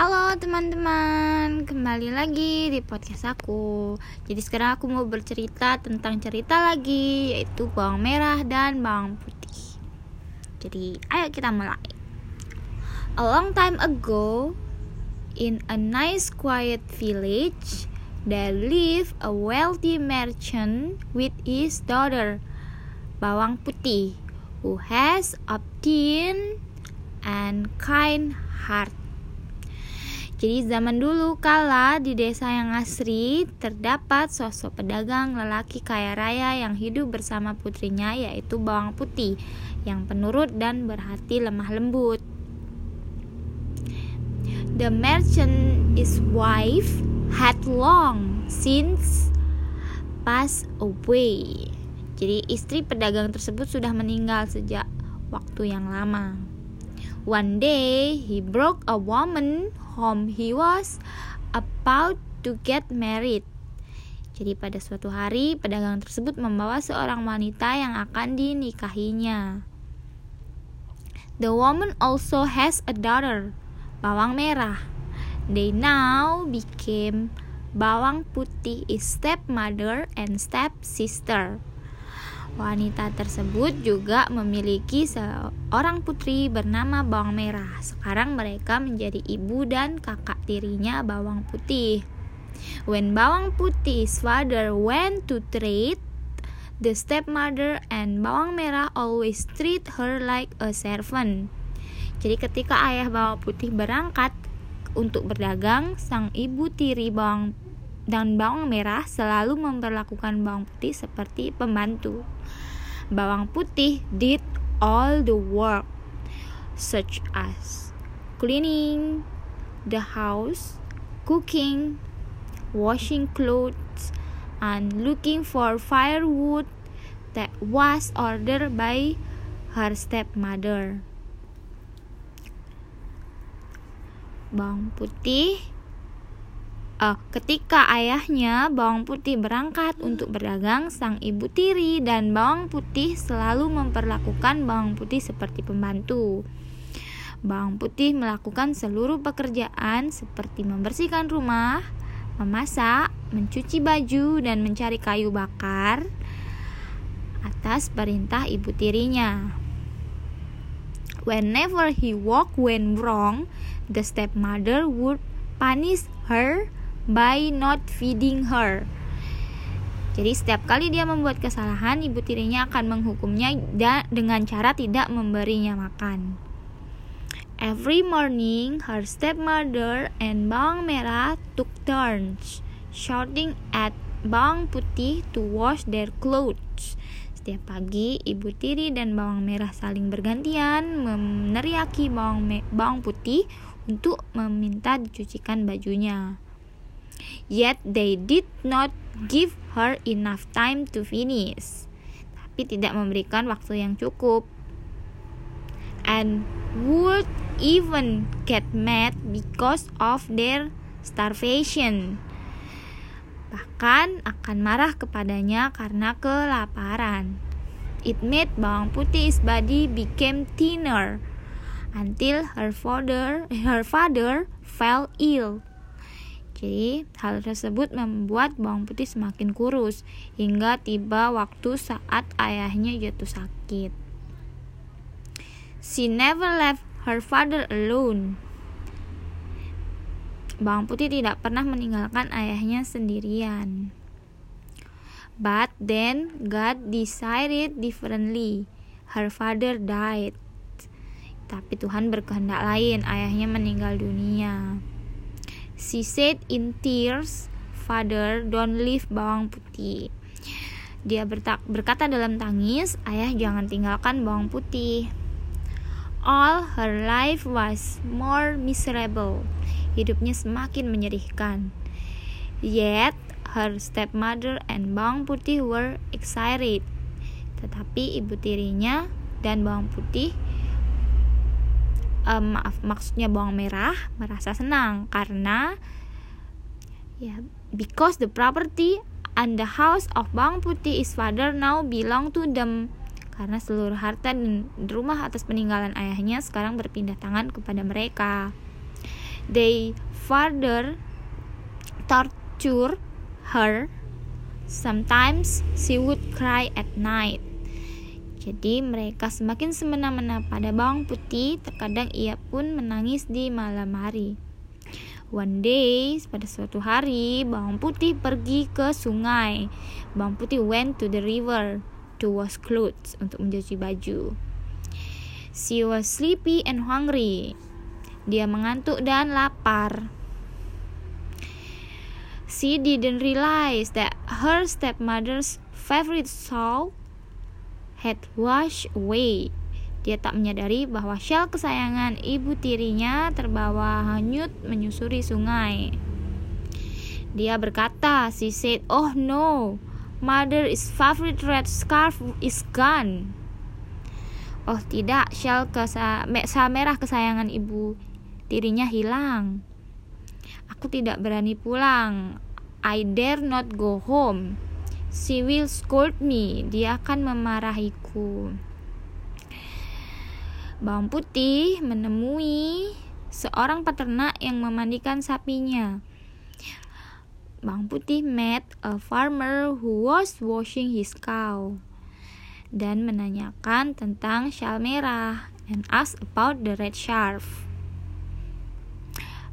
Halo teman-teman, kembali lagi di podcast aku. Jadi sekarang aku mau bercerita tentang cerita lagi, yaitu bawang merah dan bawang putih. Jadi, ayo kita mulai. A long time ago, in a nice quiet village, there lived a wealthy merchant with his daughter, bawang putih, who has obtained and kind heart. Jadi zaman dulu kala di desa yang asri terdapat sosok pedagang lelaki kaya raya yang hidup bersama putrinya yaitu bawang putih yang penurut dan berhati lemah lembut. The merchant his wife had long since passed away. Jadi istri pedagang tersebut sudah meninggal sejak waktu yang lama. One day, he broke a woman whom he was about to get married. Jadi pada suatu hari, pedagang tersebut membawa seorang wanita yang akan dinikahinya. The woman also has a daughter, bawang merah. They now became bawang putih is stepmother and stepsister. Wanita tersebut juga memiliki seorang putri bernama Bawang Merah. Sekarang mereka menjadi ibu dan kakak tirinya Bawang Putih. When Bawang Putih's father went to trade, the stepmother and Bawang Merah always treat her like a servant. Jadi ketika ayah Bawang Putih berangkat untuk berdagang, sang ibu tiri Bawang dan bawang merah selalu memperlakukan bawang putih seperti pembantu. Bawang putih did all the work, such as cleaning the house, cooking, washing clothes, and looking for firewood that was ordered by her stepmother. Bawang putih uh, ketika ayahnya bawang putih berangkat untuk berdagang, sang ibu tiri dan bawang putih selalu memperlakukan bawang putih seperti pembantu. Bawang putih melakukan seluruh pekerjaan seperti membersihkan rumah, memasak, mencuci baju, dan mencari kayu bakar atas perintah ibu tirinya. Whenever he walk went wrong, the stepmother would punish her by not feeding her. Jadi setiap kali dia membuat kesalahan, ibu tirinya akan menghukumnya dengan cara tidak memberinya makan. Every morning, her stepmother and bawang merah took turns shouting at bawang putih to wash their clothes. Setiap pagi, ibu tiri dan bawang merah saling bergantian meneriaki bawang, bawang putih untuk meminta dicucikan bajunya. Yet they did not give her enough time to finish. Tapi tidak memberikan waktu yang cukup. And would even get mad because of their starvation. Bahkan akan marah kepadanya karena kelaparan. It made bawang putih's body became thinner until her father her father fell ill. Jadi, hal tersebut membuat bawang putih semakin kurus hingga tiba waktu saat ayahnya jatuh sakit. She never left her father alone. Bawang putih tidak pernah meninggalkan ayahnya sendirian. But then God decided differently. Her father died. Tapi Tuhan berkehendak lain, ayahnya meninggal dunia. She said in tears, Father, don't leave bawang putih. Dia berkata dalam tangis, Ayah jangan tinggalkan bawang putih. All her life was more miserable. Hidupnya semakin menyedihkan. Yet, her stepmother and bawang putih were excited. Tetapi ibu tirinya dan bawang putih um, maaf maksudnya bawang merah merasa senang karena ya because the property and the house of bawang putih is father now belong to them karena seluruh harta dan rumah atas peninggalan ayahnya sekarang berpindah tangan kepada mereka. They further torture her. Sometimes she would cry at night. Jadi mereka semakin semena-mena pada bawang putih, terkadang ia pun menangis di malam hari. One day, pada suatu hari, bawang putih pergi ke sungai. Bawang putih went to the river to wash clothes untuk mencuci baju. She was sleepy and hungry. Dia mengantuk dan lapar. She didn't realize that her stepmother's favorite salt had washed away. Dia tak menyadari bahwa shell kesayangan ibu tirinya terbawa hanyut menyusuri sungai. Dia berkata, she said, "Oh no, mother's favorite red scarf is gone." Oh tidak, shell kesa merah kesayangan ibu tirinya hilang. Aku tidak berani pulang. I dare not go home. She will scold me. Dia akan memarahiku. Bawang putih menemui seorang peternak yang memandikan sapinya. Bawang putih met a farmer who was washing his cow dan menanyakan tentang shal merah and asked about the red scarf.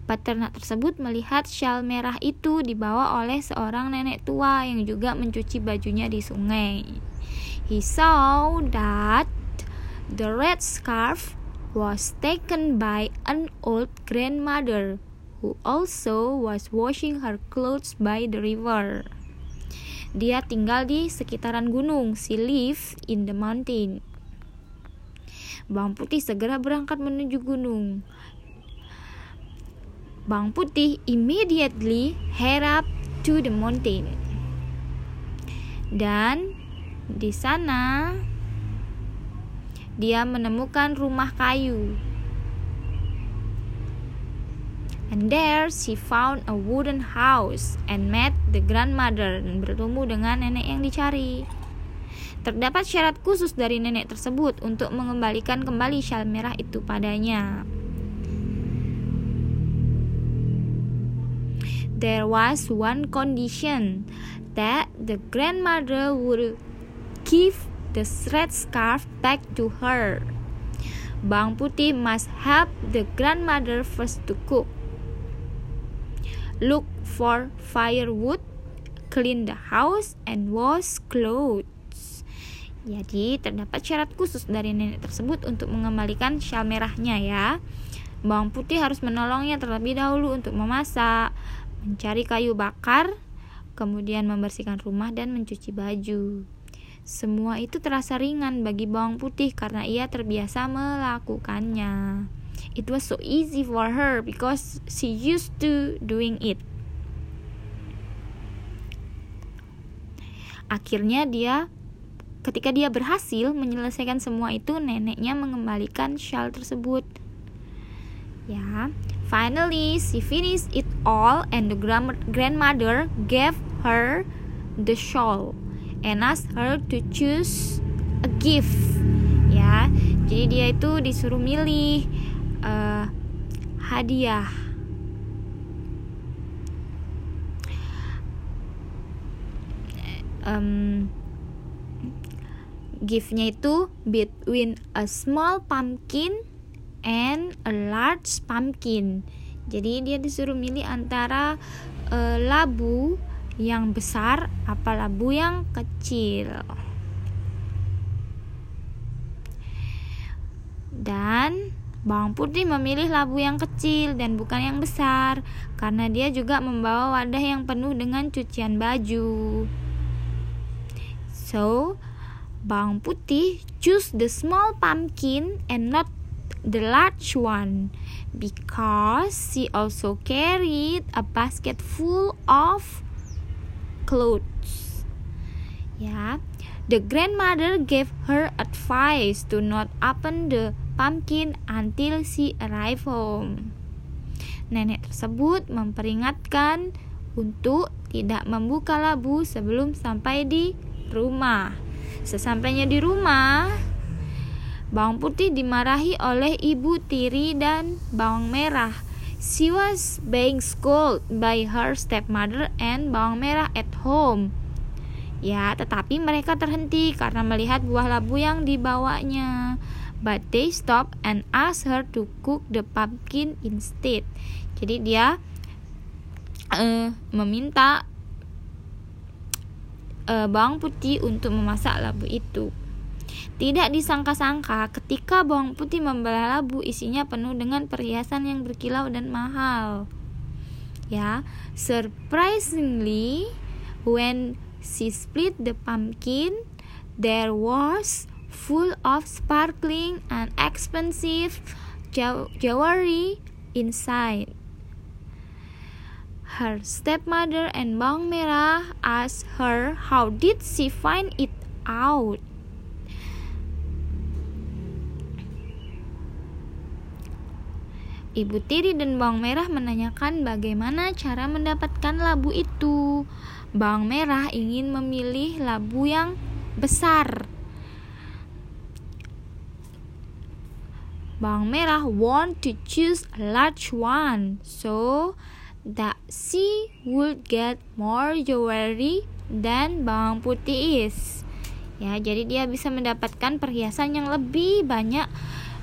Peternak tersebut melihat syal merah itu dibawa oleh seorang nenek tua yang juga mencuci bajunya di sungai. He saw that the red scarf was taken by an old grandmother who also was washing her clothes by the river. Dia tinggal di sekitaran gunung. She lived in the mountain. Bawang putih segera berangkat menuju gunung. Bawang putih immediately head up to the mountain. Dan di sana dia menemukan rumah kayu. And there she found a wooden house and met the grandmother dan bertemu dengan nenek yang dicari. Terdapat syarat khusus dari nenek tersebut untuk mengembalikan kembali syal merah itu padanya. There was one condition that the grandmother would give the red scarf back to her. Bang Putih must help the grandmother first to cook. Look for firewood, clean the house, and wash clothes. Jadi terdapat syarat khusus dari nenek tersebut untuk mengembalikan syal merahnya ya. Bawang putih harus menolongnya terlebih dahulu untuk memasak, mencari kayu bakar, kemudian membersihkan rumah dan mencuci baju. Semua itu terasa ringan bagi bawang putih karena ia terbiasa melakukannya. It was so easy for her because she used to doing it. Akhirnya dia ketika dia berhasil menyelesaikan semua itu, neneknya mengembalikan shawl tersebut. Ya, Finally, she finished it all, and the grandmother gave her the shawl and asked her to choose a gift. Ya, jadi dia itu disuruh milih uh, hadiah. Um, giftnya itu between a small pumpkin and a large pumpkin. Jadi dia disuruh milih antara uh, labu yang besar apa labu yang kecil. Dan bawang putih memilih labu yang kecil dan bukan yang besar karena dia juga membawa wadah yang penuh dengan cucian baju. So, bawang putih choose the small pumpkin and not the large one because she also carried a basket full of clothes. Yeah, the grandmother gave her advice to not open the pumpkin until she arrived home. Nenek tersebut memperingatkan untuk tidak membuka labu sebelum sampai di rumah. Sesampainya di rumah, Bawang putih dimarahi oleh ibu tiri dan bawang merah She was being scolded by her stepmother and bawang merah at home. Ya, tetapi mereka terhenti karena melihat buah labu yang dibawanya. But they stop and ask her to cook the pumpkin instead. Jadi dia uh, meminta uh, bawang putih untuk memasak labu itu. Tidak disangka-sangka ketika bawang putih membelah labu isinya penuh dengan perhiasan yang berkilau dan mahal. Ya, surprisingly when She split the pumpkin. There was full of sparkling and expensive jewelry inside. Her stepmother and Bang Merah asked her how did she find it out. Ibu Tiri dan Bawang Merah menanyakan bagaimana cara mendapatkan labu itu. Bawang Merah ingin memilih labu yang besar. Bawang Merah want to choose a large one so that she would get more jewelry than bawang putih is. Ya, jadi dia bisa mendapatkan perhiasan yang lebih banyak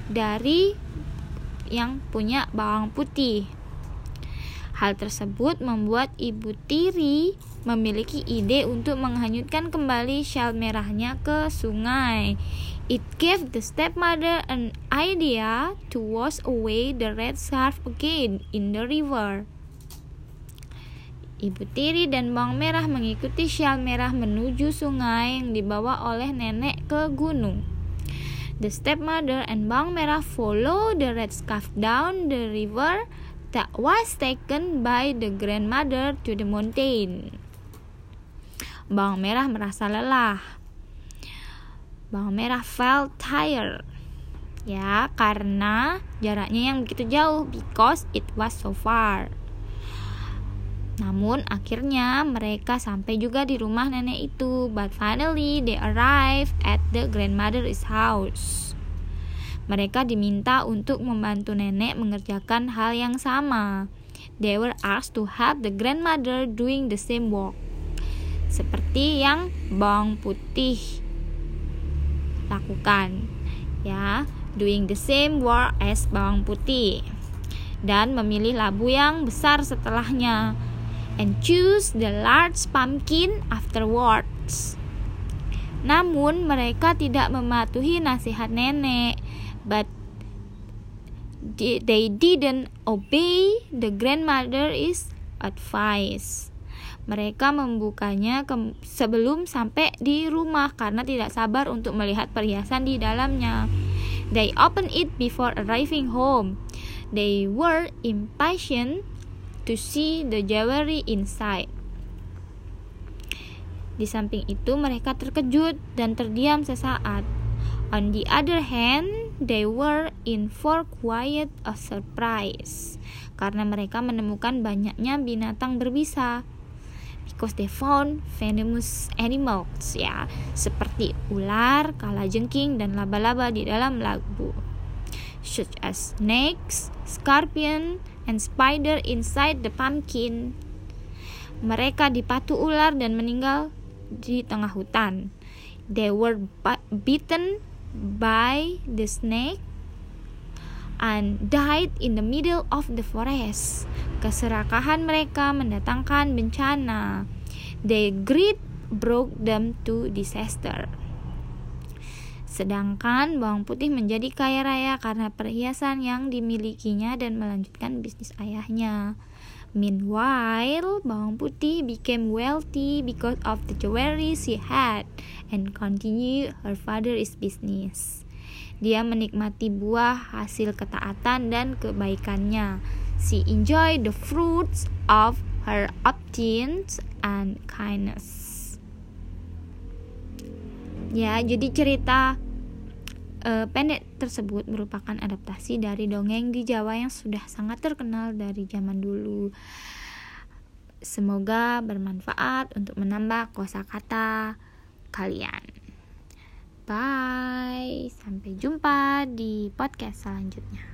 dari yang punya bawang putih. Hal tersebut membuat Ibu Tiri memiliki ide untuk menghanyutkan kembali shell merahnya ke sungai. It gave the stepmother an idea to wash away the red scarf again in the river. Ibu Tiri dan bawang merah mengikuti shell merah menuju sungai yang dibawa oleh nenek ke gunung. The stepmother and Bang Merah follow the red scarf down the river that was taken by the grandmother to the mountain. Bang Merah merasa lelah. Bang Merah felt tired. Ya, karena jaraknya yang begitu jauh because it was so far. Namun akhirnya mereka sampai juga di rumah nenek itu. But finally they arrive at the grandmother's house. Mereka diminta untuk membantu nenek mengerjakan hal yang sama. They were asked to help the grandmother doing the same work. Seperti yang bawang putih lakukan. Ya, doing the same work as bawang putih. Dan memilih labu yang besar setelahnya and choose the large pumpkin afterwards. Namun mereka tidak mematuhi nasihat nenek, but they didn't obey the grandmother's advice. Mereka membukanya ke, sebelum sampai di rumah karena tidak sabar untuk melihat perhiasan di dalamnya. They opened it before arriving home. They were impatient to see the jewelry inside. Di samping itu, mereka terkejut dan terdiam sesaat. On the other hand, they were in for quite a surprise karena mereka menemukan banyaknya binatang berbisa. Because they found venomous animals ya, seperti ular, kalajengking, dan laba-laba di dalam labu. Such as snakes, scorpion, and spider inside the pumpkin. Mereka dipatu ular dan meninggal di tengah hutan. They were bitten by the snake and died in the middle of the forest. Keserakahan mereka mendatangkan bencana. Their greed broke them to disaster. Sedangkan bawang putih menjadi kaya raya karena perhiasan yang dimilikinya dan melanjutkan bisnis ayahnya. Meanwhile, bawang putih became wealthy because of the jewelry she had and continue her father's business. Dia menikmati buah hasil ketaatan dan kebaikannya. She enjoyed the fruits of her obedience and kindness. Ya, jadi cerita uh, pendek tersebut merupakan adaptasi dari dongeng di Jawa yang sudah sangat terkenal dari zaman dulu. Semoga bermanfaat untuk menambah kosakata kalian. Bye, sampai jumpa di podcast selanjutnya.